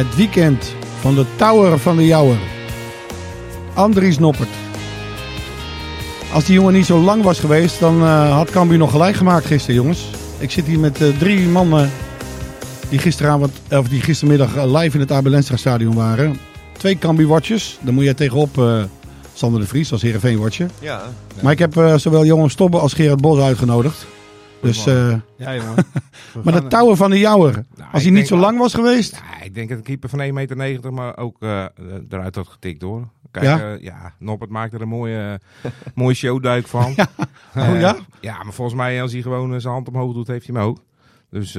Het weekend van de Tower van de Jouwer. Andries Noppert. Als die jongen niet zo lang was geweest, dan uh, had Cambuur nog gelijk gemaakt gisteren, jongens. Ik zit hier met uh, drie mannen die gisteravond, of die gistermiddag uh, live in het Abelenstra stadion waren. Twee Cambuur-watches. Daar moet jij tegenop, Sander de Vries, als Heerenveen-watcher. Ja, ja. Maar ik heb zowel Johan Stobbe als Gerard Bos uitgenodigd. Dus, uh, ja, jongen. maar de touwen van de Jouwer, nou, als hij niet zo lang was geweest. Ja, ik denk dat een keeper van 1,90 meter, maar ook uh, eruit had getikt hoor. Kijk, ja, uh, ja Noppert maakt er een mooie, mooie showduik van. ja. Oh, ja? ja, maar volgens mij als hij gewoon zijn hand omhoog doet, heeft hij hem ook. Dus,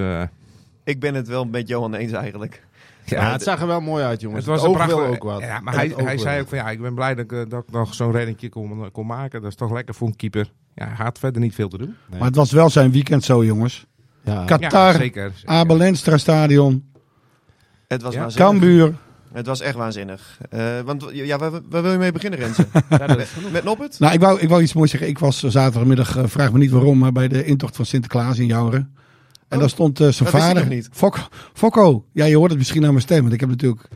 ik ben het wel met Johan eens eigenlijk. Ja, ja, het zag er wel mooi uit, jongens. Het was het een prachtig, ook wat. Ja, maar hij, hij zei ook van ja, ik ben blij dat ik, dat ik nog zo'n reddingje kon, kon maken. Dat is toch lekker voor een keeper. Ja, hij had verder niet veel te doen. Nee. Maar het was wel zijn weekend zo, jongens. Ja. Qatar, ja, zeker, zeker. Abelenstra Stadion, het was ja. Cambuur. Het was echt waanzinnig. Uh, want ja, waar, waar, wil je mee beginnen, Renze? met, met Noppert? Nou, ik wou, ik wou iets moois zeggen. Ik was zaterdagmiddag, uh, vraag me niet waarom, maar bij de intocht van Sinterklaas in Jouren. En oh, daar stond uh, zijn vader. Niet. Fok, Fokko. Ja, je hoort het misschien aan mijn stem. Want ik heb natuurlijk.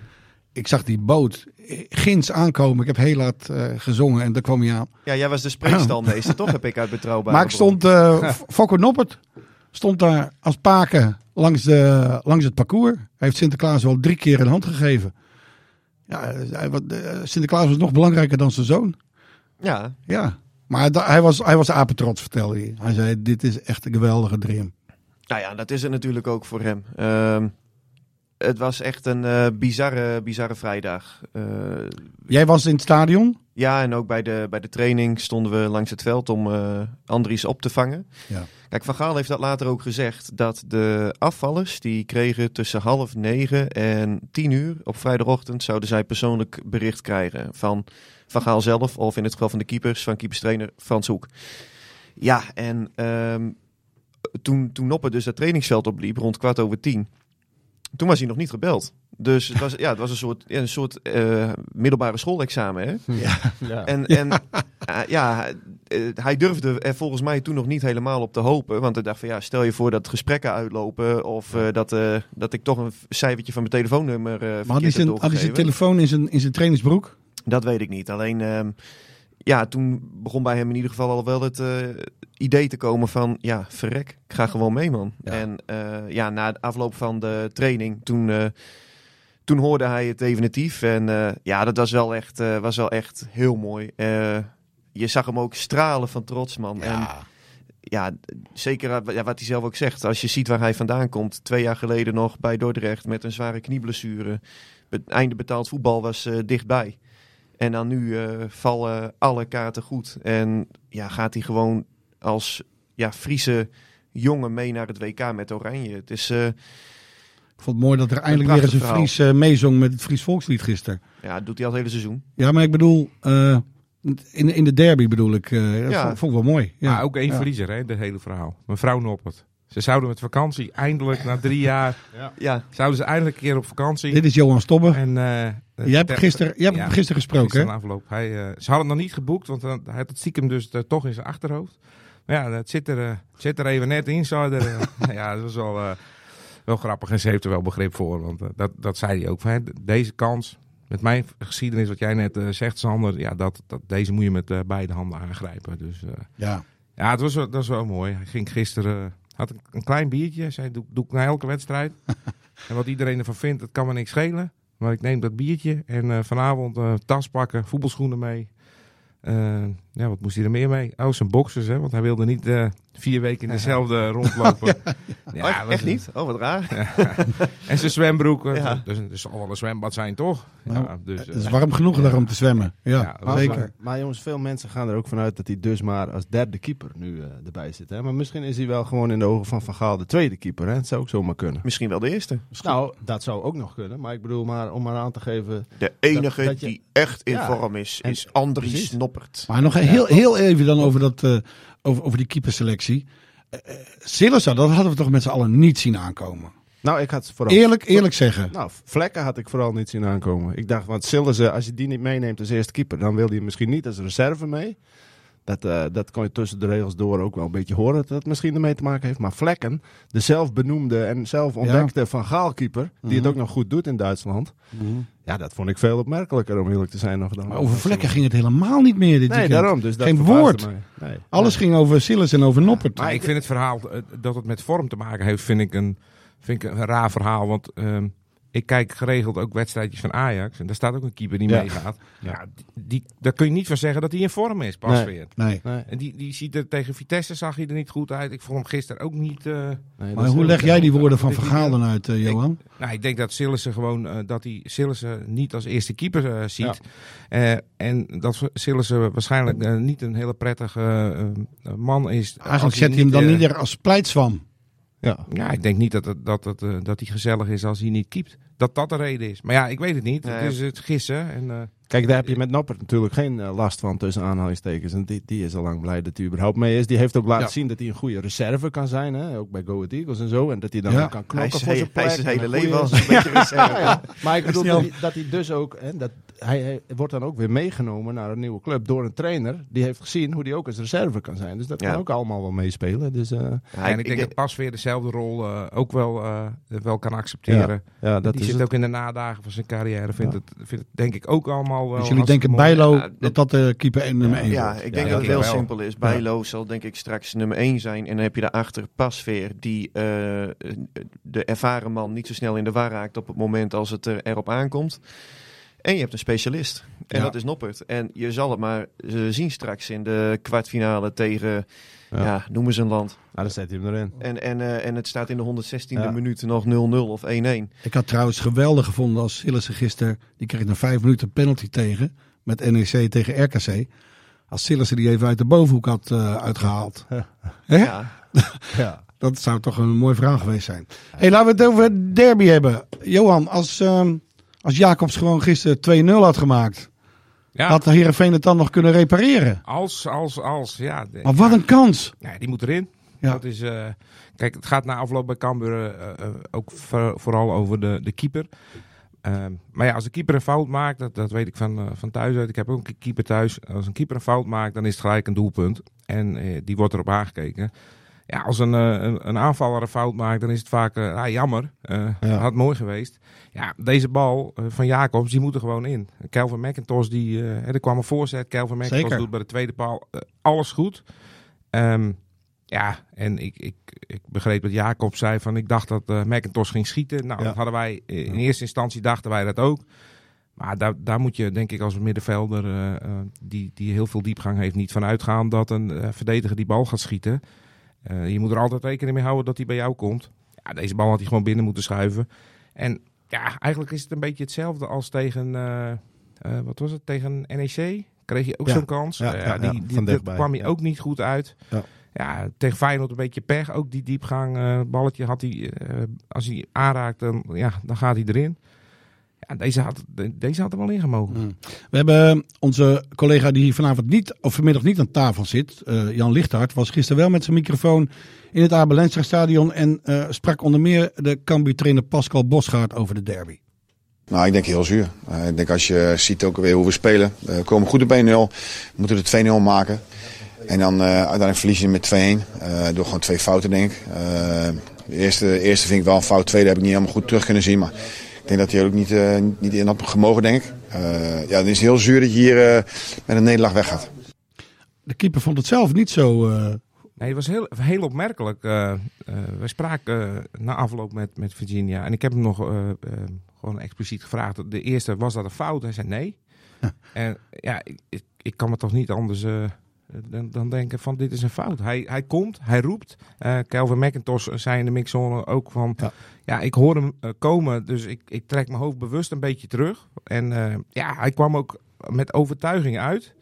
Ik zag die boot ginds aankomen. Ik heb heel laat uh, gezongen en daar kwam hij aan. Ja, jij was de spreekstalmeester, toch? Heb ik uit betrouwbaar. Maar ik stond. Uh, Fokko Noppert stond daar als paken langs, de, langs het parcours. Hij heeft Sinterklaas wel drie keer een hand gegeven. Ja, hij, Sinterklaas was nog belangrijker dan zijn zoon. Ja. Ja. Maar hij was, hij was apetrots, vertelde hij. Hij zei: Dit is echt een geweldige dream. Nou ja, dat is het natuurlijk ook voor hem. Uh, het was echt een uh, bizarre, bizarre vrijdag. Uh, Jij was in het stadion? Ja, en ook bij de, bij de training stonden we langs het veld om uh, Andries op te vangen. Ja. Kijk, Van Gaal heeft dat later ook gezegd, dat de afvallers die kregen tussen half negen en tien uur op vrijdagochtend zouden zij persoonlijk bericht krijgen van Van Gaal zelf, of in het geval van de keepers, van keeperstrainer Frans Hoek. Ja, en um, toen, toen Noppe dus dat trainingsveld opliep, rond kwart over tien, toen was hij nog niet gebeld. Dus het was, ja, het was een soort, een soort uh, middelbare schoolexamen. Hè? Ja. ja. En, en uh, ja, uh, hij durfde er volgens mij toen nog niet helemaal op te hopen. Want hij dacht van ja, stel je voor dat gesprekken uitlopen. Of dat, dat ik toch een cijfertje van mijn telefoonnummer uh, Maar had hij zijn, had hij zijn telefoon in zijn, in zijn trainingsbroek? Dat weet ik niet. Alleen um, ja, toen begon bij hem in ieder geval al wel het uh, idee te komen van, ja, verrek, ik ga gewoon mee, man. Ja. En uh, ja, na de afloop van de training, toen, uh, toen hoorde hij het definitief. En ja, dat was wel echt, was wel echt heel mooi. je zag hem ook stralen van trots, man. Ja. En, ja, zeker ja, wat hij zelf ook zegt. Als je ziet waar hij vandaan komt. Twee jaar geleden nog bij Dordrecht met een zware knieblessure. Het einde betaald voetbal was dichtbij. En dan nu uh, vallen alle kaarten goed. En ja, gaat hij gewoon als ja, Friese jongen mee naar het WK met Oranje. Het is... Uh, ik vond het mooi dat er eindelijk weer eens een Fries uh, meezong met het Fries volkslied gisteren. Ja, dat doet hij al het hele seizoen. Ja, maar ik bedoel, uh, in, in de derby bedoel ik. Uh, ja. vond, vond ik wel mooi. Ja. Maar ook één ja. hè, dit hele verhaal. Mevrouw Noppert. Ze zouden met vakantie eindelijk na drie jaar. ja. ja. Zouden ze eindelijk een keer op vakantie. Dit is Johan Stobbe. En, uh, jij hebt gisteren, jij hebt ja, gisteren gesproken. Gisteren afloop. Hij, uh, ze hadden het nog niet geboekt, want hij had het stiekem dus uh, toch in zijn achterhoofd. Maar ja, het zit er, uh, zit er even net in. Zo er, ja, dat is wel, uh, wel grappig. En ze heeft er wel begrip voor. Want uh, dat, dat zei hij ook. Van, deze kans, met mijn geschiedenis, wat jij net uh, zegt, Sander. Ja, dat, dat, deze moet je met uh, beide handen aangrijpen. Dus ja. Ja, het was, wel- dat was wel mooi. Hij ging gisteren, had een, een klein biertje. Zei, doe, doe ik na elke wedstrijd. en wat iedereen ervan vindt, dat kan me niks schelen. Maar ik neem dat biertje en eh, vanavond eh, tas pakken, voetbalschoenen mee. Eh, ja, wat moest hij er meer mee? Oh, zijn boxers, hè? Want hij wilde niet eh, vier weken in dezelfde rondlopen. Ja, Oh, dat echt niet? Oh, wat raar. En zijn zwembroek. eh, Ja. Dus het zal wel een zwembad zijn, toch? Nou, ja, dus, Het eh, is warm genoeg daar om te zwemmen. Ja, Ja, zeker. Maar, maar jongens, veel mensen gaan er ook vanuit dat hij dus maar als derde keeper nu eh, erbij zit. Hè? Maar misschien is hij wel gewoon in de ogen van Van Gaal de tweede keeper. Hè? Het zou ook zomaar kunnen. Misschien wel de eerste. Nou, dat zou ook nog kunnen. Maar ik bedoel, maar, om maar aan te geven... De enige dat je- die echt in Ja. vorm is, En- is Andries precies. Noppert. Maar nog heel, heel even dan over, dat, eh, over, over die keeperselectie. Uh, dat hadden we toch met z'n allen niet zien aankomen. Nou, ik had vooral... Eerlijk, eerlijk zeggen. Nou, vlekken had ik vooral niet zien aankomen. Ik dacht, want Sillissen, als je die niet meeneemt als eerste keeper, dan wil hij misschien niet als reserve mee. Dat, eh, dat kon je tussen de regels door ook wel een beetje horen dat het misschien ermee te maken heeft. Maar Vlekken, de zelfbenoemde en zelf ontdekte Van Gaalkeeper, die het ook nog goed doet in Duitsland. Ja, dat vond ik veel opmerkelijker om eerlijk te zijn nog dan. Maar over vlekken ging het helemaal niet meer dit Nee, weekend. daarom. Dus dat Geen woord. Nee. Alles ging over Silas en over Noppert. Maar ik vind het verhaal eh, dat het met vorm te maken heeft, vind ik een, vind ik een raar verhaal. Want ehm, ik kijk geregeld ook wedstrijdjes van Ajax. En daar staat ook een keeper die Ja. meegaat. Ja. die, die, daar kun je niet van zeggen dat hij in vorm is, pas Nee. weer. Nee. Nee, En die, die ziet er tegen Vitesse zag hij er niet goed uit. Ik vond hem gisteren ook niet. eh, nee, Maar hoe leg jij die woorden van Ik- Van Gaal dan uit, eh, Johan? nou, ik denk dat Sillissen gewoon eh, dat hij Sillissen niet als eerste keeper ziet. Eh, en dat Sillissen waarschijnlijk niet een hele prettige man is. Eigenlijk zet hij hem dan niet er als pleitswam. Ja. Ja, ik denk niet dat, het, dat, het, eh, dat hij gezellig is als hij niet keept. Dat dat de reden is. Maar ja, ik weet het niet. Nee. Het is het gissen. En, eh, Kijk, daar heb je met Noppert natuurlijk geen eh, last van tussen aanhalingstekens. En die, die is al lang blij dat hij überhaupt mee is. Die heeft ook laten Ja. zien dat hij een goede reserve kan zijn. Hè? Ook bij Go Ahead Eagles en zo. En dat hij dan Ja. ook kan Hij knokken is, voor zijn hij plek. is zijn en hele leven als een beetje reserve. Ja, Maar ik bedoel dat hij, dat hij dus ook... Hè, dat, hij, hij wordt dan ook weer meegenomen naar een nieuwe club door een trainer. Die heeft gezien hoe hij ook als reserve kan zijn. Dus dat Ja. kan ook allemaal wel meespelen. Dus eh, Ja, en ik denk dat Pas weer dezelfde rol eh, ook wel, eh, wel kan accepteren. ja, dat die is zit het. ook in de nadagen van zijn carrière. Vindt, het, vindt het denk ik ook allemaal wel... Dus jullie denken. Bijlo dat dat de keeper en nummer 1 Ja, ik denk Ja, dat het heel wel. simpel is. Bijlo zal denk ik straks nummer 1 zijn. En dan heb je daarachter Pasveer, die eh, de ervaren man niet zo snel in de war raakt op het moment als het er, erop aankomt. En je hebt een specialist. En Ja. dat is Noppert. En je zal het maar eh, zien straks in de kwartfinale tegen, ja. Ja. noem eens een land. Nou, dan zet hij hem erin. En, en, eh, en het staat in de 116e Ja. minuut nog 0-0 of 1-1. Ik had trouwens geweldig gevonden als Sillissen gisteren... die kreeg na vijf minuten een penalty tegen... met NEC tegen RKC. Als Sillissen die even uit de bovenhoek had eh, uitgehaald. Hè? Ja. Ja. Dat zou toch een mooi verhaal geweest zijn. Hey, laten we het over het derby hebben. Johan, als, ehm, als Jacobs gewoon gisteren 2-0 had gemaakt... Ja, had Heerenveen het dan nog kunnen repareren. als, als, als. Ja, Maar wat een kans! Ja, die moet erin. Ja. Dat is, eh, kijk, het gaat na afloop bij Cambuur eh, eh, ook voor- vooral over de, de keeper. Ehm, maar ja, als de keeper een fout maakt, dat, dat weet ik van, van thuis uit. Ik heb ook een keeper thuis. Als een keeper een fout maakt, dan is het gelijk een doelpunt. En die wordt erop aangekeken. Ja, als een, eh, een, een aanvaller een fout maakt, dan is het vaak eh, ah, jammer. Eh, Ja. Had mooi geweest. Ja, deze bal van Jacobs, die moet er gewoon in. Kelvin McIntosh, die, er kwam een voorzet. Kelvin McIntosh Zeker. doet bij de tweede paal alles goed. Ehm, ja, en ik, ik, ik begreep dat Jacob zei van ik dacht dat McIntosh ging schieten. Nou, Ja. dat hadden wij in eerste instantie dachten wij dat ook. Maar daar, daar moet je denk ik als middenvelder die, die heel veel diepgang heeft niet van uitgaan dat een verdediger die bal gaat schieten. Eh, je moet er altijd rekening mee houden dat hij bij jou komt. Ja, deze bal had hij gewoon binnen moeten schuiven. En ja, eigenlijk is het een beetje hetzelfde als tegen, eh, eh, wat was het, tegen NEC. Kreeg je ook Ja. zo'n kans. Ja, ja, die, die, dat kwam hij ook niet goed uit. Ja. Ja, tegen Feyenoord een beetje pech. Ook die diepgang, balletje had hij, als hij aanraakt, dan, ja, dan gaat hij erin. Ja, deze had, de- deze had er wel in gemogen. Mm. We hebben onze collega die hier vanavond niet, of vanmiddag niet aan tafel zit, eh, Jan Lichthart, was gisteren wel met zijn microfoon in het Abel stadion en eh, sprak onder meer de Cambuur-trainer Pascal Bosgaard over de derby. Nou, ik denk heel zuur. Eh, ik denk als je ziet ook weer hoe we spelen. We komen goed op 1-0. We moeten er 2-0 maken. En dan eh, uiteindelijk verlies je met 2-1. eh, door gewoon twee fouten, denk ik. De eerste, eerste vind ik wel een fout. De tweede heb ik niet helemaal goed terug kunnen zien. Maar ik denk dat hij ook niet, eh, niet in had gemogen, denk ik. Eh, ja, het is heel zuur dat je hier eh, met een nederlaag weggaat. De keeper vond het zelf niet zo, eh, Nee, het was heel, heel opmerkelijk. Eh eh, we spraken na afloop met, met Virginia. En ik heb hem nog gewoon expliciet gevraagd. De eerste, was dat een fout? Hij zei nee. en ja, ik, ik, ik kan me toch niet anders eh, dan, dan denken van dit is een fout. Hij, hij komt, hij roept. Eh Calvin McIntosh zei in de mixzone ook van... Ja, Ja. ik hoor hem eh, komen, dus ik, ik trek mijn hoofd bewust een beetje terug. En eh, ja, hij kwam ook met overtuiging uit.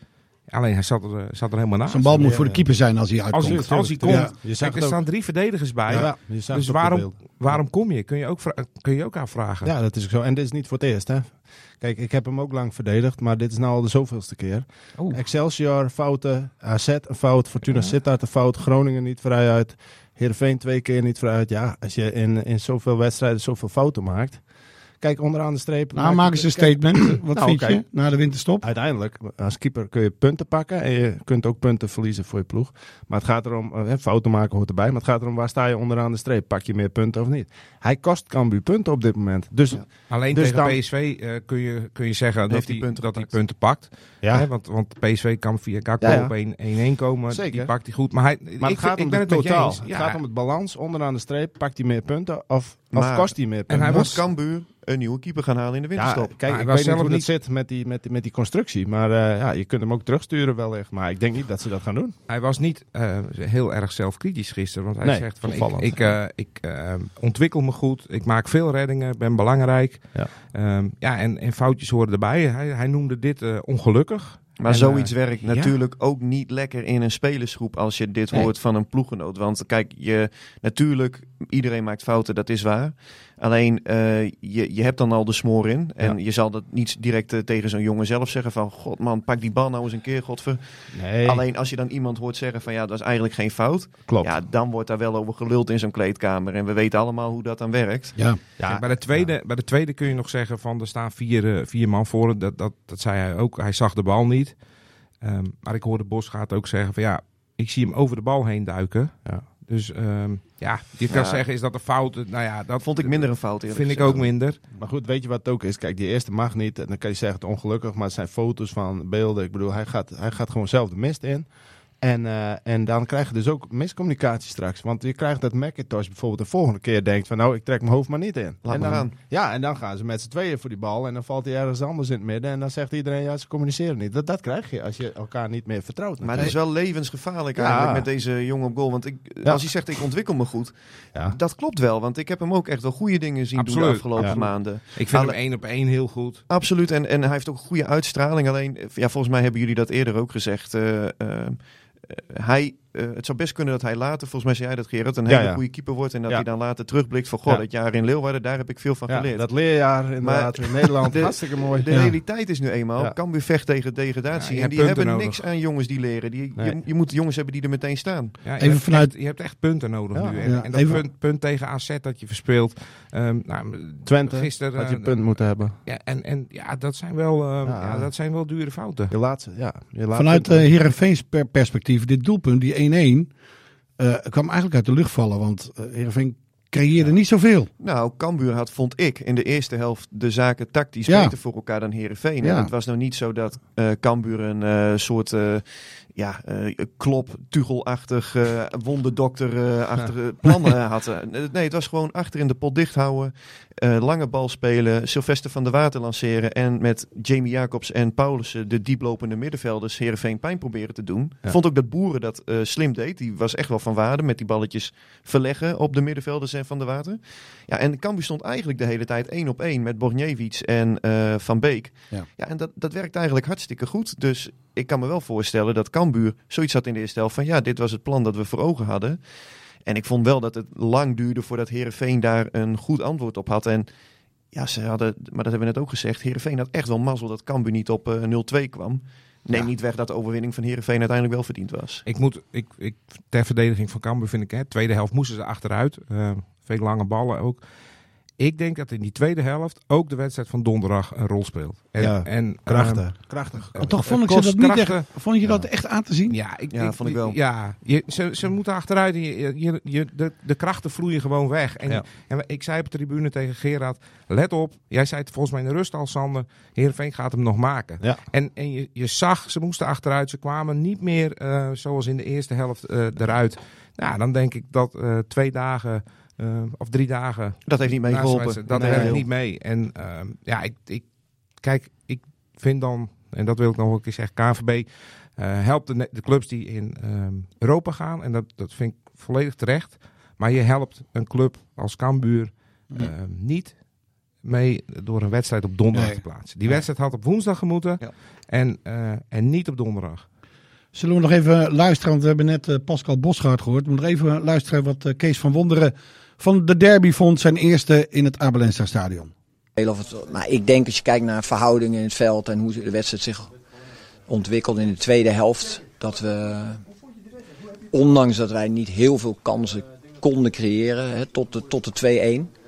Alleen hij zat er, eh, zat er helemaal naast. Zo'n bal moet voor de keeper zijn als hij uitkomt. Als, hij- als hij komt. Ja. Je zag Kijk, er ook. staan drie verdedigers bij. Ja, je zag dus waarom, waarom kom je? Kun je, ook kun je ook afvragen. Ja, dat is ook zo. En dit is niet voor het eerst, hè. Kijk, ik heb hem ook lang verdedigd, maar dit is nou al de zoveelste keer. Oh. Excelsior, fouten. AZ een fout. Fortuna Sittard een fout. Groningen niet vrijuit. Heerenveen twee keer niet vrijuit. Ja, als je in, in zoveel wedstrijden zoveel fouten maakt. Kijk, onderaan de streep. Nou, maak maken ze een statement. Wat Nou, vind je na de winterstop? Uiteindelijk, als keeper kun je punten pakken en je kunt ook punten verliezen voor je ploeg. Maar het gaat erom, eh, fouten maken hoort erbij, maar het gaat erom waar sta je onderaan de streep. Pak je meer punten of niet? Hij kost Cambuur punten op dit moment. Dus Alleen Dus tegen dan- PSV eh, kun, je, kun je zeggen dat hij punten dat gepakt. punten pakt. Ja, Hè, want, want PSV kan via Gakpo Ja, ja. op 1 1-1 komen. Zeker. Die pakt hij goed. Maar, hij, maar ik, het gaat ik om ben het het totaal. Het Ja, gaat om het balans. Onderaan de streep pakt hij meer punten of, of Maar- kost hij meer punten? hij Moet was- Cambuur een nieuwe keeper gaan halen in de ja, winterstop? kijk, hij ik weet niet zelf hoe niet- dat zit met die, met, die, met die constructie. Maar eh, ja, je kunt hem ook terugsturen wellicht. Maar ik denk niet dat ze dat gaan doen. hij was niet eh, heel erg zelfkritisch gisteren. Want hij Nee, zegt van ik, opvallend. ik, eh, ik ontwikkel me goed. Ik maak veel reddingen. Ben belangrijk. Ja. Ehm, ja, en, en foutjes horen erbij. Hij, hij noemde dit eh, Maar En, zoiets eh, werkt ja. natuurlijk ook niet lekker in een spelersgroep als je dit Nee. hoort van een ploeggenoot. Want kijk, je, natuurlijk, iedereen maakt fouten, dat is waar. Alleen, eh, je, je hebt dan al de smoor in. En je zal dat niet direct eh, tegen zo'n jongen zelf zeggen van... God man, pak die bal nou eens een keer, godver. Nee, Alleen als je dan iemand hoort zeggen van ja, dat is eigenlijk geen fout. klopt. Ja, dan wordt daar wel over geluld in zo'n kleedkamer. En we weten allemaal hoe dat dan werkt. Ja. Ja, bij, de tweede, bij de tweede kun je nog zeggen van er staan vier, eh, vier man voor. Dat, dat, dat zei hij ook. Hij zag de bal niet. Ehm, maar ik hoorde Bosgaard ook zeggen van ja, ik zie hem over de bal heen duiken. Ja. Dus ehm, ja, je kan Ja. zeggen is dat een fout. Nou ja, dat vond ik minder een fout eerlijk vind ik ook minder. Maar goed, weet je wat het ook is? Kijk, die eerste mag niet. En dan kan je zeggen het ongelukkig, maar het zijn foto's van beelden. Ik bedoel, hij gaat, hij gaat gewoon zelf de mist in. En, eh, en dan krijg je dus ook miscommunicatie straks. Want je krijgt dat Macintosh bijvoorbeeld de volgende keer denkt van... nou, ik trek mijn hoofd maar niet in. Laat en maar dan, gaan. Ja, en dan gaan ze met z'n tweeën voor die bal. En dan valt hij ergens anders in het midden. En dan zegt iedereen, ja, ze communiceren niet. Dat, dat krijg je als je elkaar niet meer vertrouwt. Maar het is wel levensgevaarlijk Ja. eigenlijk met deze jongen op goal. Want ik, Ja. als hij zegt ik ontwikkel me goed, Ja. dat klopt wel. Want ik heb hem ook echt wel goede dingen zien doen de afgelopen Ja. maanden. Ik vind Alle- hem één op één heel goed. Absoluut. En, en hij heeft ook een goede uitstraling. Alleen, ja, volgens mij hebben jullie dat eerder ook gezegd. eh, eh, eh, hij, eh, het zou best kunnen dat hij later, volgens mij zei jij dat Gerard, een Ja, hele ja. goede keeper wordt. En dat Ja. hij dan later terugblikt van, goh, Ja. dat jaar in Leeuwarden, daar heb ik veel van Ja, geleerd. dat leerjaar inderdaad in Nederland. de- hartstikke mooi. De Ja. realiteit is nu eenmaal, Ja. Cambuur vecht tegen degradatie. En die hebben nodig. niks aan jongens die leren. Die, Nee. je, je moet jongens hebben die er meteen staan. Ja, je, Even hebt vanuit- echt, je hebt echt punten nodig Ja, nu. En, ja. en dat Even- punt, punt tegen AZ dat je verspeelt. Ehm, nou, Twente gisteren, had je eh, een punt moeten hebben. Ja, en, en ja, dat zijn wel, eh, Ja. ja, dat zijn wel dure fouten. Je laatste, ja. Vanuit uh, Heerenveens perspectief, dit doelpunt, die 1-1, eh, kwam eigenlijk uit de lucht vallen. Want uh, Heerenveen creëerde niet zoveel. Nou, Cambuur had, vond ik, in de eereel helft de zaken tactisch Ja. beter voor elkaar dan Herenveen. Ja. Het was nou niet zo dat eh Cambuur een eh, soort eh, ja, eh, klop, tugelachtig, eh wonderdokter-achtige plan eh, had. Eh, Nee, het was gewoon achter in de pot dicht houden, lange bal spelen, Sylvester van der Water lanceren en met Jamie Jacobs en Paulussen de dieplopende middenvelders Herenveen pijn proberen te doen. Ja. Vond ook dat Boeren dat slim deed. Die was echt wel van waarde met die balletjes verleggen op de middenvelders en van der Water. Ja, en Cambuur stond eigenlijk de hele tijd één op één met Bornjevic en Van Beek. Ja. Ja, en dat, dat werkt eigenlijk hartstikke goed. Dus ik kan me wel voorstellen dat Cambuur zoiets had in de eerste helft van ja, dit was het plan dat we voor ogen hadden. En ik vond wel dat het lang duurde voordat Herenveen daar een goed antwoord op had. En ja, ze hadden, maar dat hebben we net ook gezegd, Herenveen had echt wel mazzel dat Cambuur niet op eh 0-2 kwam. Neem Ja. niet weg dat de overwinning van Herenveen uiteindelijk wel verdiend was. Ik moet, ik, ik, ter verdediging van Cambuur vind ik, hè, tweede helft moesten ze achteruit. Eh, veel lange ballen ook. Ik denk dat in die tweede helft ook de wedstrijd van donderdag een rol speelt. En, Ja, en, Krachtig. ehm, Krachtig. Maar toch vond ik ze dat niet echt, vond je dat echt aan te zien? Ja, ik, Ja, vond ik wel. Ja, je, ze, ze moeten achteruit. en Je, je, je, de, de krachten vloeien gewoon weg. En, Ja. en ik zei op de tribune tegen Gerard, let op. Jij zei het volgens mij in de rust al, Sander. Heerenveen gaat hem nog maken. Ja. En, en je, je zag, ze moesten achteruit. Ze kwamen niet meer eh, zoals in de eerste helft eh, eruit. Nou, dan denk ik dat eh, twee dagen of drie dagen Dat heeft niet meegeholpen. Dat Nee, heel. niet mee. En ehm, ja, ik, ik, kijk, ik vind dan, en dat wil ik nog een keer zeggen, KNVB eh, helpt de, clubs die in ehm, Europa gaan. En dat, dat vind ik volledig terecht. Maar je helpt een club als Cambuur ehm, niet mee door een wedstrijd op donderdag Nee. te plaatsen. Die wedstrijd had op woensdag gemoeten Ja. en, eh, en niet op donderdag. Zullen we nog even luisteren, want we hebben net eh, Pascal Bosgaard gehoord. We moeten nog even luisteren wat eh, Kees van Wonderen van de Derby vond. Zijn eerste in het Abelensta stadion. Maar ik denk als je kijkt naar verhoudingen in het veld en hoe de wedstrijd zich ontwikkelt in de tweede helft, dat we, ondanks dat wij niet heel veel kansen konden creëren hè, tot de, tot de 2-1,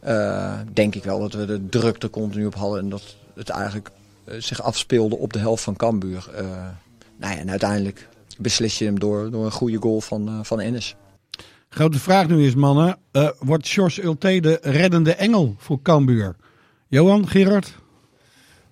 eh, denk ik wel dat we de druk er continu op hadden en dat het eigenlijk eh, zich afspeelde op de helft van Cambuur. Eh, nou ja, en uiteindelijk beslis je hem door, door een goede goal van, van Ennis. Grote vraag nu is, mannen. eh, wordt Sjors Ulte de reddende engel voor Cambuur? Johan, Gerard?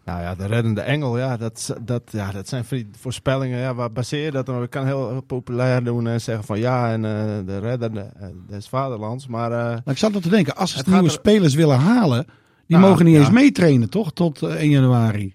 Nou ja, de reddende engel, ja, dat, dat, ja, dat zijn voorspellingen. Ja, waar baseer je dat dan? Ik kan heel, populair doen en zeggen van ja, en eh, de reddende eh, des vaderlands. Maar Nou, ik zat er te denken, als ze nieuwe er- spelers willen halen, die Ah, mogen niet ja. eens meetrainen, toch? Tot eh, 1 januari.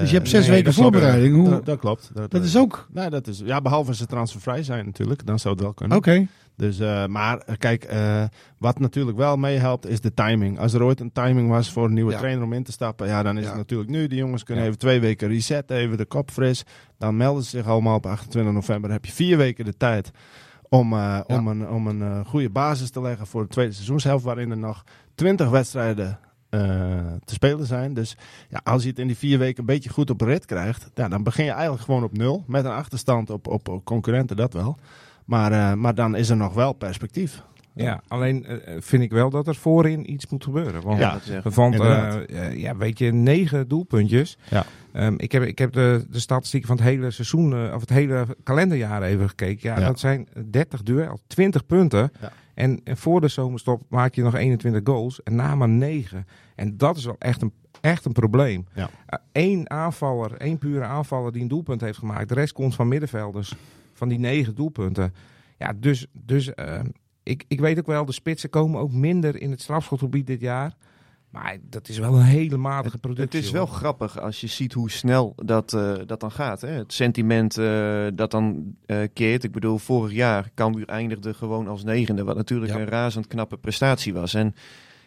Dus je hebt zes nee, weken voorbereiding. Hoe- Dat, dat klopt. Dat is ook... Nee, dat is, ja, behalve als ze transfervrij zijn natuurlijk, dan zou het wel kunnen. Oké. Dus, eh, maar eh, kijk, eh, wat natuurlijk wel meehelpt is de timing. Als er ooit een timing was voor een nieuwe Ja. trainer om in te stappen, ja, dan is Ja. het natuurlijk nu. Die jongens kunnen Ja. even twee weken resetten, even de kop fris. Dan melden ze zich allemaal op 28 november. Dan heb je vier weken de tijd om, eh, om een, om een eh, goede basis te leggen voor de tweede seizoenshelft, waarin er nog 20 wedstrijden eh, te spelen zijn. Dus ja, als je het in die vier weken een beetje goed op rit krijgt, ja, dan begin je eigenlijk gewoon op nul. Met een achterstand op, op, op concurrenten, dat wel. Maar, eh, maar dan is er nog wel perspectief. Ja, alleen eh, vind ik wel dat er voorin iets moet gebeuren. Want, Ja, want eh, eh, ja, weet je, negen doelpuntjes. Ja. Ehm, ik heb, ik heb de, de statistieken van het hele seizoen, eh, of het hele kalenderjaar even gekeken. Ja, Ja. dat zijn 30 duel, 20 punten. Ja. En, en voor de zomerstop maak je nog 21 goals en na maar 9. En dat is wel echt een, echt een probleem. Ja. Eén aanvaller, één pure aanvaller die een doelpunt heeft gemaakt. De rest komt van middenvelders, van die negen doelpunten. Ja, dus, dus ehm, ik, ik weet ook wel, de spitsen komen ook minder in het strafschotgebied dit jaar. Maar dat is wel een hele matige productie. Het is wel hoor. grappig als je ziet hoe snel dat, eh, dat dan gaat. Hè? Het sentiment eh, dat dan eh, keert. Ik bedoel, vorig jaar Cambuur eindigde gewoon als negende. Wat natuurlijk Ja. een razend knappe prestatie was. En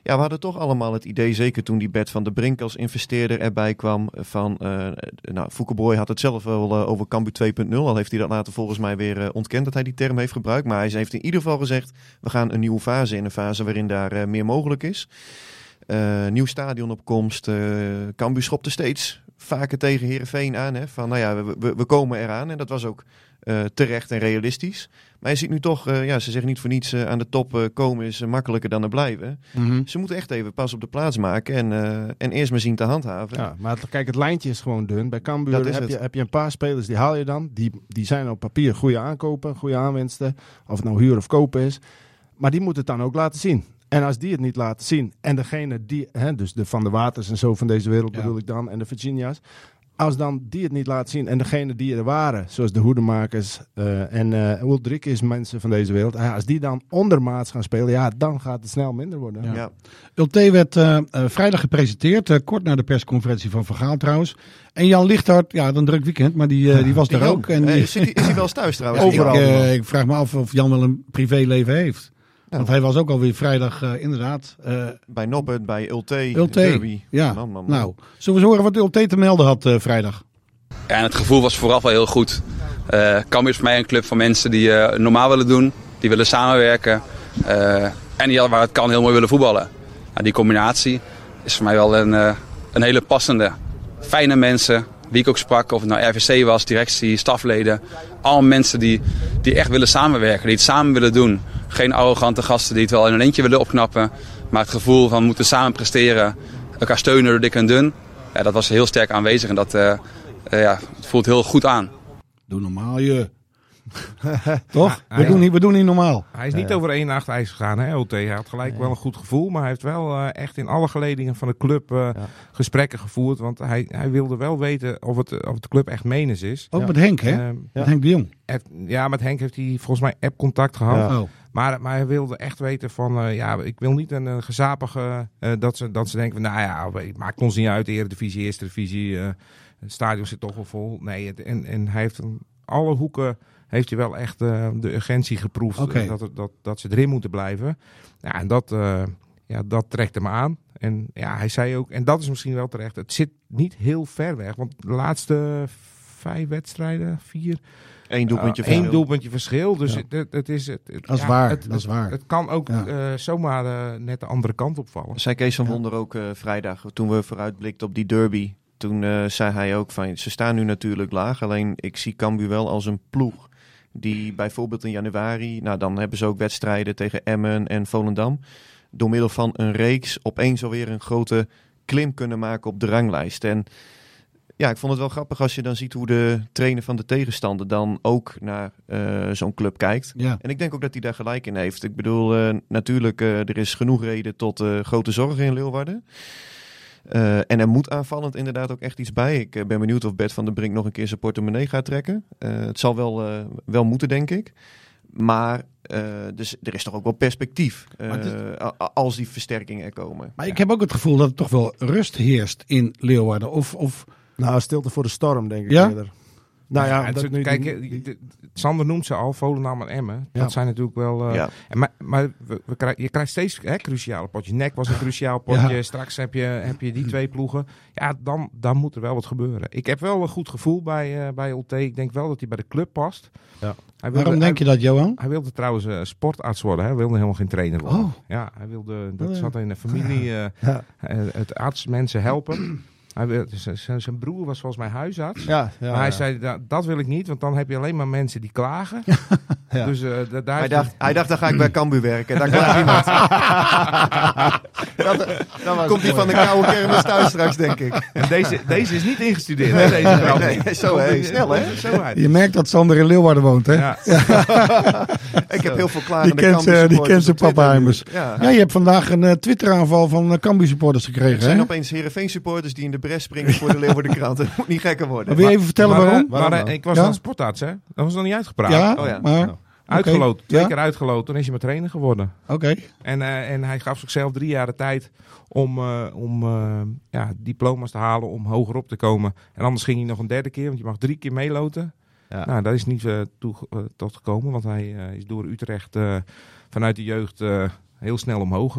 ja, we hadden toch allemaal het idee, zeker toen die Bert van der Brink als investeerder erbij kwam. Van, eh nou, Foukeboy had het zelf wel over Cambuur 2.0. Al heeft hij dat later volgens mij weer ontkend dat hij die term heeft gebruikt. Maar hij heeft in ieder geval gezegd, we gaan een nieuwe fase in. Een fase waarin daar meer mogelijk is. Eh, nieuw stadion op komst. eh Cambuur schopte steeds vaker tegen Herenveen aan. Hè, van nou ja, we, komen eraan. En dat was ook eh, terecht en realistisch. Maar je ziet nu toch, ja, ze zeggen niet voor niets aan de top komen is makkelijker dan er blijven. Ze moeten echt even pas op de plaats maken en, en eerst maar zien te handhaven. Ja, maar kijk, het lijntje is gewoon dun. Bij Cambuur heb het. je, heb je een paar spelers, die haal je dan. Die, die zijn op papier goede aankopen, goede aanwinsten. Of het nou huur of kopen is. Maar die moeten het dan ook laten zien. En als die het niet laten zien, en degene die, hè, dus de Van de Waters en zo van deze wereld Ja. bedoel ik dan, en de Virginia's. Als dan die het niet laten zien en degene die er waren, zoals de hoedemakers eh, en eh Ulrikes mensen van deze wereld. ja, als die dan ondermaats gaan spelen, ja, dan gaat het snel minder worden. Ja. Ja. Ulte werd eh, eh, vrijdag gepresenteerd, eh, kort na de persconferentie van Van Gaal trouwens. En Jan Lichthart, ja, dan druk weekend, maar die, eh, die was Die daar ook. ook. En Eh, die- is, hij, is wel eens thuis trouwens? ik, overal. eh, ik vraag me af of Jan wel een privéleven heeft. Ja. Want hij was ook alweer vrijdag, eh, inderdaad. eh Bij Nobbert, bij Ulte, Ulte. Derby. Ja, Man, man, man. nou, zullen we eens horen wat Ulte te melden had eh, vrijdag? Ja, en het gevoel was vooraf wel heel goed. Eh Cambuur is voor mij een club van mensen die eh, normaal willen doen, die willen samenwerken eh, en die waar het kan heel mooi willen voetballen. Nou, die combinatie is voor mij wel een, eh, een hele passende. Fijne mensen, wie ik ook sprak, of het nou RVC was, directie, stafleden. Allemaal mensen die, die echt willen samenwerken, die het samen willen doen. Geen arrogante gasten die het wel in een eentje willen opknappen. Maar het gevoel van moeten samen presteren, elkaar steunen door dik en dun, ja, dat was heel sterk aanwezig. En dat eh, eh, ja, het voelt heel goed aan. Doe normaal je. Toch? We doen, niet, we doen niet normaal. Hij is niet over één nacht ijs gegaan, hè, OT. Hij had gelijk wel een goed gevoel, maar hij heeft wel eh, echt in alle geledingen van de club eh, gesprekken gevoerd. Want hij, hij wilde wel weten of het, of het de club echt menens is. Ook met Henk, hè? Ehm, Met Henk de Jong. Ja, met Henk heeft hij volgens mij app-contact gehad. Ja. Oh. Maar, maar hij wilde echt weten van, eh, ja, ik wil niet een, gezapige, eh, dat, ze, dat ze denken van, nou ja, het maakt ons niet uit, de Eredivisie, Eerste Divisie, eh, het stadion zit toch wel vol. Nee, het, en, en hij heeft alle hoeken, heeft hij wel echt de urgentie geproefd, dat, dat, dat ze erin moeten blijven. Ja, en dat, ja, dat trekt hem aan. En ja, hij zei ook, en dat is misschien wel terecht, het zit niet heel ver weg, want de laatste vijf wedstrijden, vier... Eén doelpuntje Uh, verschil. doelpuntje verschil. Dus Ja. het, is... Het, het- Dat is ja, waar, Het, dat is waar. Het kan ook Ja. eh, zomaar eh, net de andere kant opvallen. Zei Kees van Wonder ook eh, vrijdag, toen we vooruitblikten op die derby. Toen eh, zei hij ook van, ze staan nu natuurlijk laag. Alleen ik zie Cambuur wel als een ploeg. Die bijvoorbeeld in januari, nou dan hebben ze ook wedstrijden tegen Emmen en Volendam. Door middel van een reeks opeens alweer een grote klim kunnen maken op de ranglijst. En ja, ik vond het wel grappig als je dan ziet hoe de trainer van de tegenstander dan ook naar eh, zo'n club kijkt. Ja. En ik denk ook dat hij daar gelijk in heeft. Ik bedoel, eh, natuurlijk, eh, er is genoeg reden tot grote zorgen in Leeuwarden. En er moet aanvallend inderdaad ook echt iets bij. Ik ben benieuwd of Bert van der Brink nog een keer zijn portemonnee gaat trekken. Het zal wel, wel moeten, denk ik. Maar dus er is toch ook wel perspectief als die versterkingen er komen. Maar ik heb ook het gevoel dat er toch wel rust heerst in Leeuwarden. Of, of Nou, stilte voor de storm, denk ik Ja? eerder. Nou ja, het dat is- nu, kijk, die- die- de- Sander noemt ze al, Volendam en Emmen. Ja. Dat zijn natuurlijk wel... eh, Ja. en maar maar we, we krijgen, je krijgt steeds hè, cruciale potjes. Nek was een cruciaal potje. Ja. Straks heb je, heb je die twee ploegen. Ja, dan, dan moet er wel wat gebeuren. Ik heb wel een goed gevoel bij, eh bij OT. Ik denk wel dat hij bij de club past. Ja. Hij wilde, waarom denk je dat, Johan? Hij wilde trouwens eh, sportarts worden. Hij wilde helemaal geen trainer worden. Oh. Ja, hij wilde, dat Oh, ja. zat in de familie, Ja. het artsmensen helpen. Hij wil, zijn- zijn, zijn broer was volgens mij huisarts. ja, ja, maar hij ja. zei, "Da- dat wil ik niet, want dan heb je alleen maar mensen die klagen. Ja. Dus eh, da- daar Hij dacht, hij dacht, dan ga ik bij Cambuur werken. Daar klaagt iemand. dat, komt hij van de koude kermis thuis straks, denk ik. En deze, deze is niet ingestudeerd, hè, deze nee, zo, hè, snel, hè? Zo. Je merkt dat Sander in Leeuwarden woont, hè? Ja. Ik heb heel veel Die klagende kent, ze- die kent zijn Twitter natuurlijk. Ja. Ja, je hebt vandaag een eh, Twitter-aanval van uh, Cambuur supporters Er gekregen, zijn hè? opeens Heerenveen supporters die in de bres springen voor de Leeuwarden krant. Het moet niet gekker worden. Wil je even vertellen Maar, eh, waarom? maar, Waarom eh, dan? ik was Ja? aan sportarts, hè? Dat was nog niet uitgepraat. Ja, Oh ja. maar... Uitgeloot. Twee Ja? keer uitgeloot. Toen is hij maar trainer geworden. Oké. En, eh, en hij gaf zichzelf drie jaar de tijd om, eh, om eh, ja, diploma's te halen, om hoger op te komen. En anders ging hij nog een derde keer, want je mag drie keer meeloten. Ja. Nou, daar is niet toe, tot gekomen, want hij eh, is door Utrecht eh, vanuit de jeugd eh, heel snel omhoog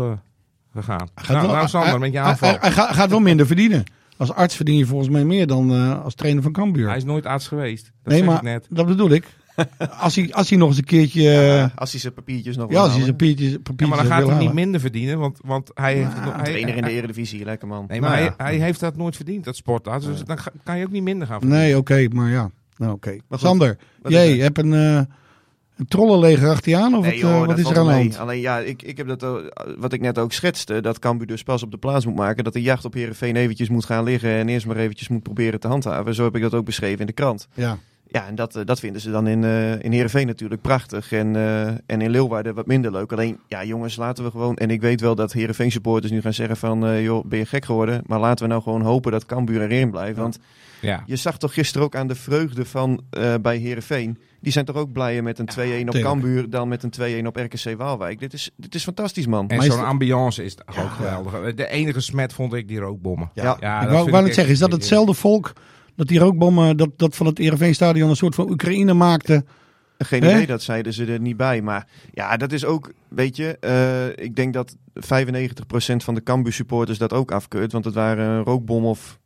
gegaan. Gaat Nou, wel- nou Sander, hij- met je aanval. Hij, hij gaat- gaat wel minder verdienen. Als arts verdien je volgens mij meer dan eh, als trainer van Cambuur. Hij is nooit arts geweest. Dat nee, zeg maar ik net. dat bedoel ik. Als hij, als hij nog eens een keertje... eh, Ja, als hij zijn papiertjes nog ja, als hij zijn papiertjes, Ja, papiertjes maar dan gaat hij niet minder verdienen, want, want hij heeft... het nog- hij, Trainer in de Eredivisie, lekker man. nee, maar Nou hij, ja. hij heeft dat nooit verdiend, dat sportarts. Dus dan kan je ook niet minder gaan verdienen. Nee, oké, maar ja. Nou, oké. Sander, wat jij hebt een, eh een trollenleger achter je aan? Of Nee, joh, eh, wat is er aan de mee. hand? Alleen ja, ik, ik heb dat, wat ik net ook schetste, dat Cambuur dus pas op de plaats moet maken. Dat de jacht op Heerenveen eventjes moet gaan liggen en eerst maar eventjes moet proberen te handhaven. Zo heb ik dat ook beschreven in de krant. Ja. Ja, en dat, eh, dat vinden ze dan in, eh in Heerenveen natuurlijk prachtig. En, eh, en in Leeuwarden wat minder leuk. Alleen, ja jongens, laten we gewoon... En ik weet wel dat Heerenveen supporters nu gaan zeggen van... eh, joh, ben je gek geworden? Maar laten we nou gewoon hopen dat Cambuur erin blijft. Want Ja. je zag toch gisteren ook aan de vreugde van eh, bij Heerenveen. Die zijn toch ook blijer met een 2-1 op. Cambuur dan met een 2-1 op RKC Waalwijk. Dit is, dit is fantastisch, man. En zo'n het- ambiance is ook geweldig. De enige smet vond ik die rookbommen. Ja. ik dat wou, echt- zeggen, is dat hetzelfde volk dat die rookbommen, dat, dat van het Ereveen-stadion een soort van Oekraïne maakte? Geen idee, dat zeiden ze er niet bij. Maar ja, dat is ook, weet je, eh, ik denk dat 95% van de Cambuur supporters dat ook afkeurt. Want het waren een rookbom of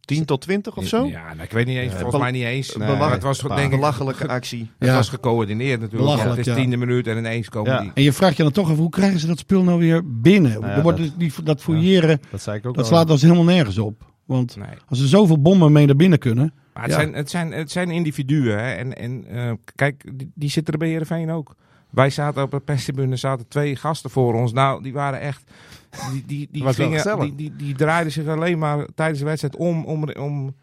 10 tot 20 of zo. Ja, nou, ik weet niet eens. volgens bel- mij niet eens. Nee, maar het was denk ik Belachelijke actie. Het Ja. was gecoördineerd natuurlijk. Belachelijk, het is ja. tiende minuut en ineens komen Ja. die. En je vraagt je dan toch af, hoe krijgen ze dat spul nou weer binnen? Nou ja, er wordt dat- dus die, dat fouilleren, Dat zei ik ook dat slaat dus helemaal nergens op. Want Nee. als er zoveel bommen mee naar binnen kunnen... Maar het, Ja. zijn, het, zijn, het zijn individuen. Hè? En, en eh, kijk, die, die zitten er bij Heerenveen ook. Wij zaten op perstribune, er zaten twee gasten voor ons. Nou, die waren echt... Die, die, die, gingen, die, die, die draaiden zich alleen maar tijdens de wedstrijd om, om, om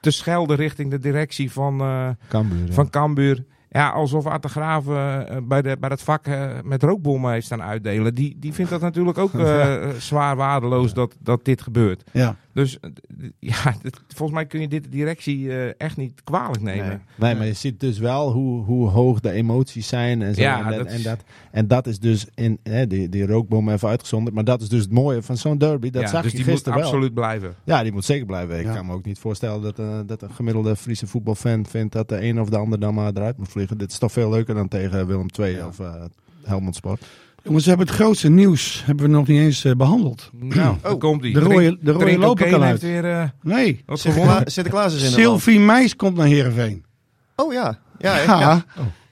te schelden richting de directie van, eh, Cambuur, ja. van Cambuur. Ja, alsof Art de Graaf eh, bij, de, bij het vak met rookbommen heeft staan uitdelen. Die, die vindt dat natuurlijk ook eh, zwaar waardeloos dat, dat dit gebeurt. Ja. Dus eh, ja, dit- volgens mij kun je dit de directie eh, echt niet kwalijk nemen. Nee, maar je ziet dus wel hoe, hoe hoog de emoties zijn en zo. Ja, en, dat, dat en, is- dat, en dat is dus in hè, die, die rookbom even uitgezonderd. Maar dat is dus het mooie van zo'n derby. Dat Ja, zag dus je die moet wel. absoluut blijven. Ja, die moet zeker blijven. Ik Ja. kan me ook niet voorstellen dat, eh, dat een gemiddelde Friese voetbalfan vindt dat de een of de ander dan maar eruit moet vliegen. Dit is toch veel leuker dan tegen Willem II of uh, Helmond Sport. Jongens, we hebben het grootste nieuws hebben we nog niet eens eh, behandeld. Nou, daar komt die. De rode, de rode loper kan heeft uit. weer eh, Nee, wat Sinterkla- gewonnen. Sinterklaas is in. Sylvie Meis komt naar Heerenveen. Oh ja. Ja, Ja, ja.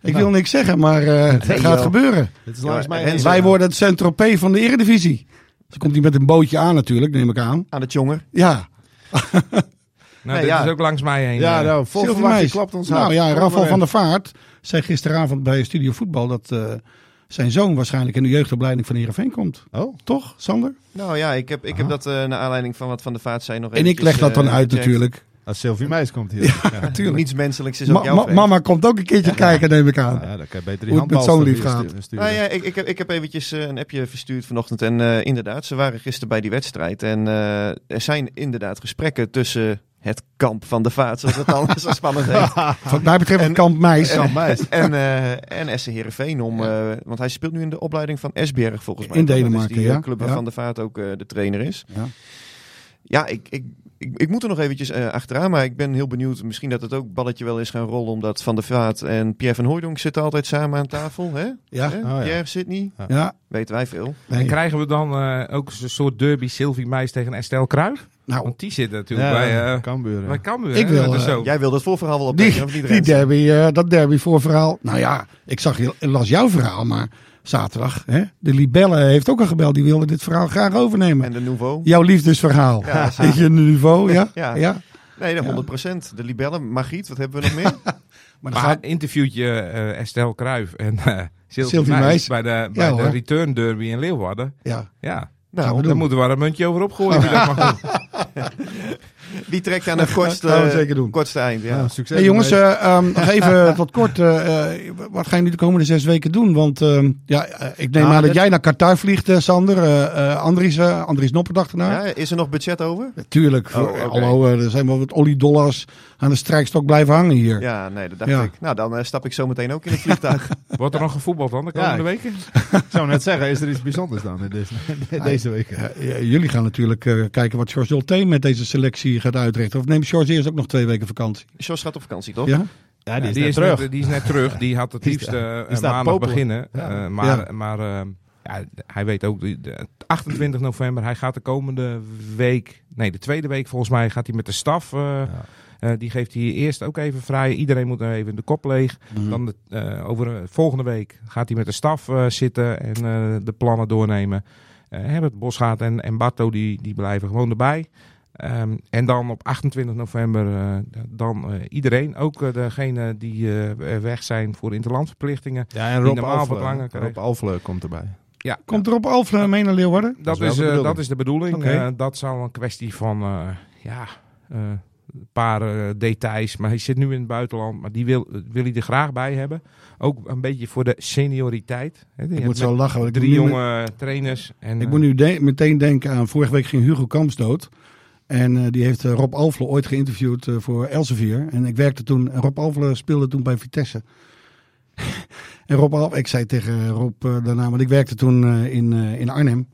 ik wil niks zeggen, maar eh, het gaat joh. gebeuren. Dit is Ja, langs mij. Wij worden het Saint-Tropez van de Eredivisie. Ze komt hier met een bootje aan natuurlijk, neem ik aan. Aan het jonger. Ja, Nou, Nee, dit ja. is ook langs mij heen. Ja, nou, vol verwachting Meis. klopt ons Nou ja, maar van der Vaart zei gisteravond bij Studio Voetbal dat eh, zijn zoon waarschijnlijk in de jeugdopleiding van Heerenveen komt. Oh, Toch, Sander? Nou ja, ik heb, ik heb dat eh naar aanleiding van wat Van de Vaart zei nog En ik leg dat dan eh, uit gecheckt. natuurlijk. als Sylvie Meis komt hier. Ja, Natuurlijk. Niets menselijks is ook jouw ma- mama komt ook een keertje kijken, neem ik aan. Ja, dan kan je beter die Hoe het met zo'n lief gaat. Nou ja, ik, ik, heb, ik heb eventjes eh, een appje verstuurd vanochtend. En eh, inderdaad, ze waren gisteren bij die wedstrijd. En eh, er zijn inderdaad gesprekken tussen het kamp van de vaart, zoals het dan zo spannend heet. Wat mij betreft het kamp Meis. Kamp Meis. En, eh en SC Heerenveen om, eh, want hij speelt nu in de opleiding van Esbjerg volgens mij. In Denemarken, die eh, ja. club Ja. waarvan de vaart ook de trainer is. Ja. Ja, ik, ik, ik, ik moet er nog eventjes achteraan, maar ik ben heel benieuwd. Misschien dat het ook balletje wel is gaan rollen, omdat Van der Vaart en Pierre van Hooijdonk zitten altijd samen aan tafel. Hè? Ja, Hè? Oh, ja. Pierre, Sydney, ja. weten wij veel. Nee. En krijgen we dan eh, ook een soort derby Sylvie Meis tegen Estelle Kruijf? Nou, Want die zit natuurlijk Ja, bij, eh Cambuur. bij Cambuur. Ik hè? wil, Dat is eh, zo. Jij wilde het voorverhaal wel die, optekenen, of niet? die derby, eh, dat derby voorverhaal. Nou ja, ik zag, las jouw verhaal, maar zaterdag, hè, de Libelle heeft ook al gebeld. Die wilde dit verhaal graag overnemen. En de Nouveau. Jouw liefdesverhaal. Ja, je, een niveau, ja? Ja. ja. Nee, de 100%. De libellen. Margriet, wat hebben we nog meer? Maar Maar gaat, een interviewtje eh Estelle Kruijf en eh Sylvie, Meis bij de, bij de return derby in Leeuwarden. ja. Ja, Nou, daar doen. moeten we wel een muntje over opgooien. wie dat mag doen. die trekt aan het kortste, zeker doen. kortste eind. Ja. Ja, succes. Hey jongens, eh, ehm, nog even tot kort. eh, eh, wat gaan jullie de komende zes weken doen? Want ehm, ja, ik neem Ah, aan dat jij naar Qatar vliegt, Sander. eh eh, Andries, eh, Andries Noppert achterna. Ja, is er nog budget over? Tuurlijk. Oh. Hallo, eh, er zijn wel wat oliedollars aan de strijkstok blijven hangen hier. Ja, nee, dat dacht Ja. ik. Nou, dan stap ik zo meteen ook in het vliegtuig. Wordt er nog gevoetbald dan de komende weken? Ik zou net zeggen, is er iets bijzonders dan in deze, deze week? Jullie gaan natuurlijk eh, kijken wat George Dolté met deze selectie gaat uitrichten. Of neemt George eerst ook nog twee weken vakantie? Jos gaat op vakantie, toch? Ja? Ja, Ja, die is die, net is terug. Net, die is net terug. Die had het liefst eh, staat maandag beginnen. Ja. Eh, maar maar eh, ja, hij weet ook, die- de, 28 november, hij gaat de komende week, nee de tweede week volgens mij, gaat hij met de staf. eh, eh, die geeft hij eerst ook even vrij. Iedereen moet even de kop leeg. Mhm. Dan de, eh, over de volgende week gaat hij met de staf eh, zitten en eh, de plannen doornemen. Eh Herbert Bosgaard en, en Barto die, die blijven gewoon erbij. Ehm, en dan op 28 november eh, dan eh, iedereen, ook eh, degene die eh, weg zijn voor interlandverplichtingen. Ja, en Rob normaal wat Alfle, langer krijgen. Rob komt erbij. Ja, Komt er op Alphen mee naar Leeuwarden? dat, is de eh, bedoeling. dat is de bedoeling. Dat zal een kwestie van eh, ja, eh, een paar details. Maar hij zit nu in het buitenland, maar die wil, wil hij er graag bij hebben. Ook een beetje voor de senioriteit. Hè, die Ik moet zo lachen. Drie jonge trainers. En, Ik moet nu de- meteen denken aan, vorige week ging Hugo Kamps dood. En eh, die heeft eh, Rob Alfle ooit geïnterviewd eh, voor Elsevier. En ik werkte toen, en Rob Alfle speelde toen bij Vitesse. en Rob Alfle, ik zei tegen Rob daarna, want ik werkte toen in, in Arnhem.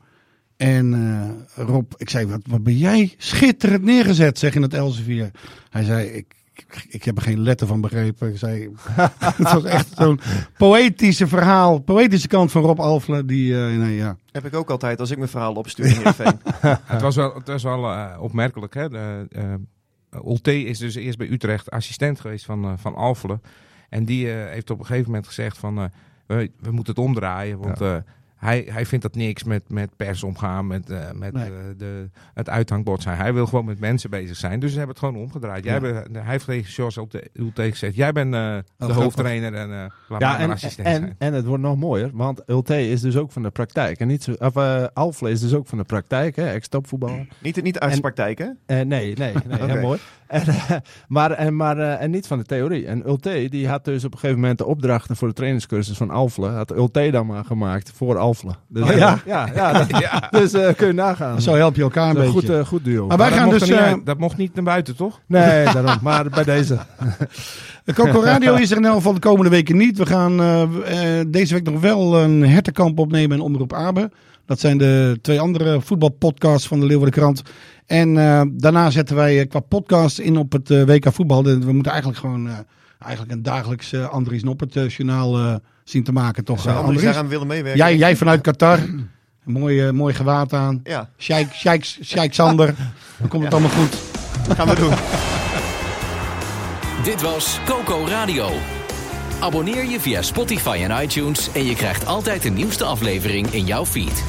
En Rob, ik zei, wat, wat ben jij schitterend neergezet, zeg in het Elsevier. Hij zei, ik, ik, ik heb er geen letter van begrepen. Ik zei, het was echt zo'n poëtische verhaal, poëtische kant van Rob Alfle. Die, eh, nee, ja. Heb ik ook altijd als ik mijn verhaal opstuur in Heerenveen. Het was wel, het was wel eh, opmerkelijk. Hè? De, eh, Ulte is dus eerst bij Utrecht assistent geweest van, van Alfelen. En die eh, heeft op een gegeven moment gezegd van... eh, we, we moeten het omdraaien. Want eh, hij, hij vindt dat niks met, met pers omgaan, met, eh, met Nee. eh, de, het uithangbord zijn. Hij wil gewoon met mensen bezig zijn. Dus ze hebben het gewoon omgedraaid. Jij Ja. hij heeft tegen Jos op de Ulte gezegd, jij bent eh, de hoofdtrainer en eh laat Ja, en, assistent en, zijn. en het wordt nog mooier, want Ulte is dus ook van de praktijk. En niet zo, of, eh, Alfle is dus ook van de praktijk, hè, ex-topvoetballer. Niet, niet artspraktijk, hè? Eh, nee, nee, nee Oké. heel mooi. En, eh, maar en, maar eh, en niet van de theorie. En Ulte, die had dus op een gegeven moment de opdrachten voor de trainingscursus van Alfle. Had Ulte dan maar gemaakt voor Alfle. Dus, Oh, eh, ja? ja, ja, dat- Dus eh, kun je nagaan. Zo help je elkaar een beetje. Goed, eh, goed duo. Maar wij dat gaan mocht dus... eh, dat mocht niet naar buiten, toch? Nee, daarom. Maar bij deze. De Coco Radio is er in elk geval de komende weken niet. We gaan eh, eh, deze week nog wel een hertenkamp opnemen in Omroep Abe. Dat zijn de twee andere voetbalpodcasts van de Leeuwardenkrant. En eh, daarna zetten wij eh, qua podcast in op het eh, WK voetbal. We moeten eigenlijk gewoon eh, eigenlijk een dagelijks eh, Andries Noppert journaal eh, zien te maken. Toch, Zou Andries daaraan willen meewerken? Jij, jij vanuit Qatar. Een mooi, mooi gewaad aan. Ja, Sheikh, Sheikh, Sheikh Sander. Dan komt het allemaal goed. gaan we doen. Dit was Coco Radio. Abonneer je via Spotify en iTunes en je krijgt altijd de nieuwste aflevering in jouw feed.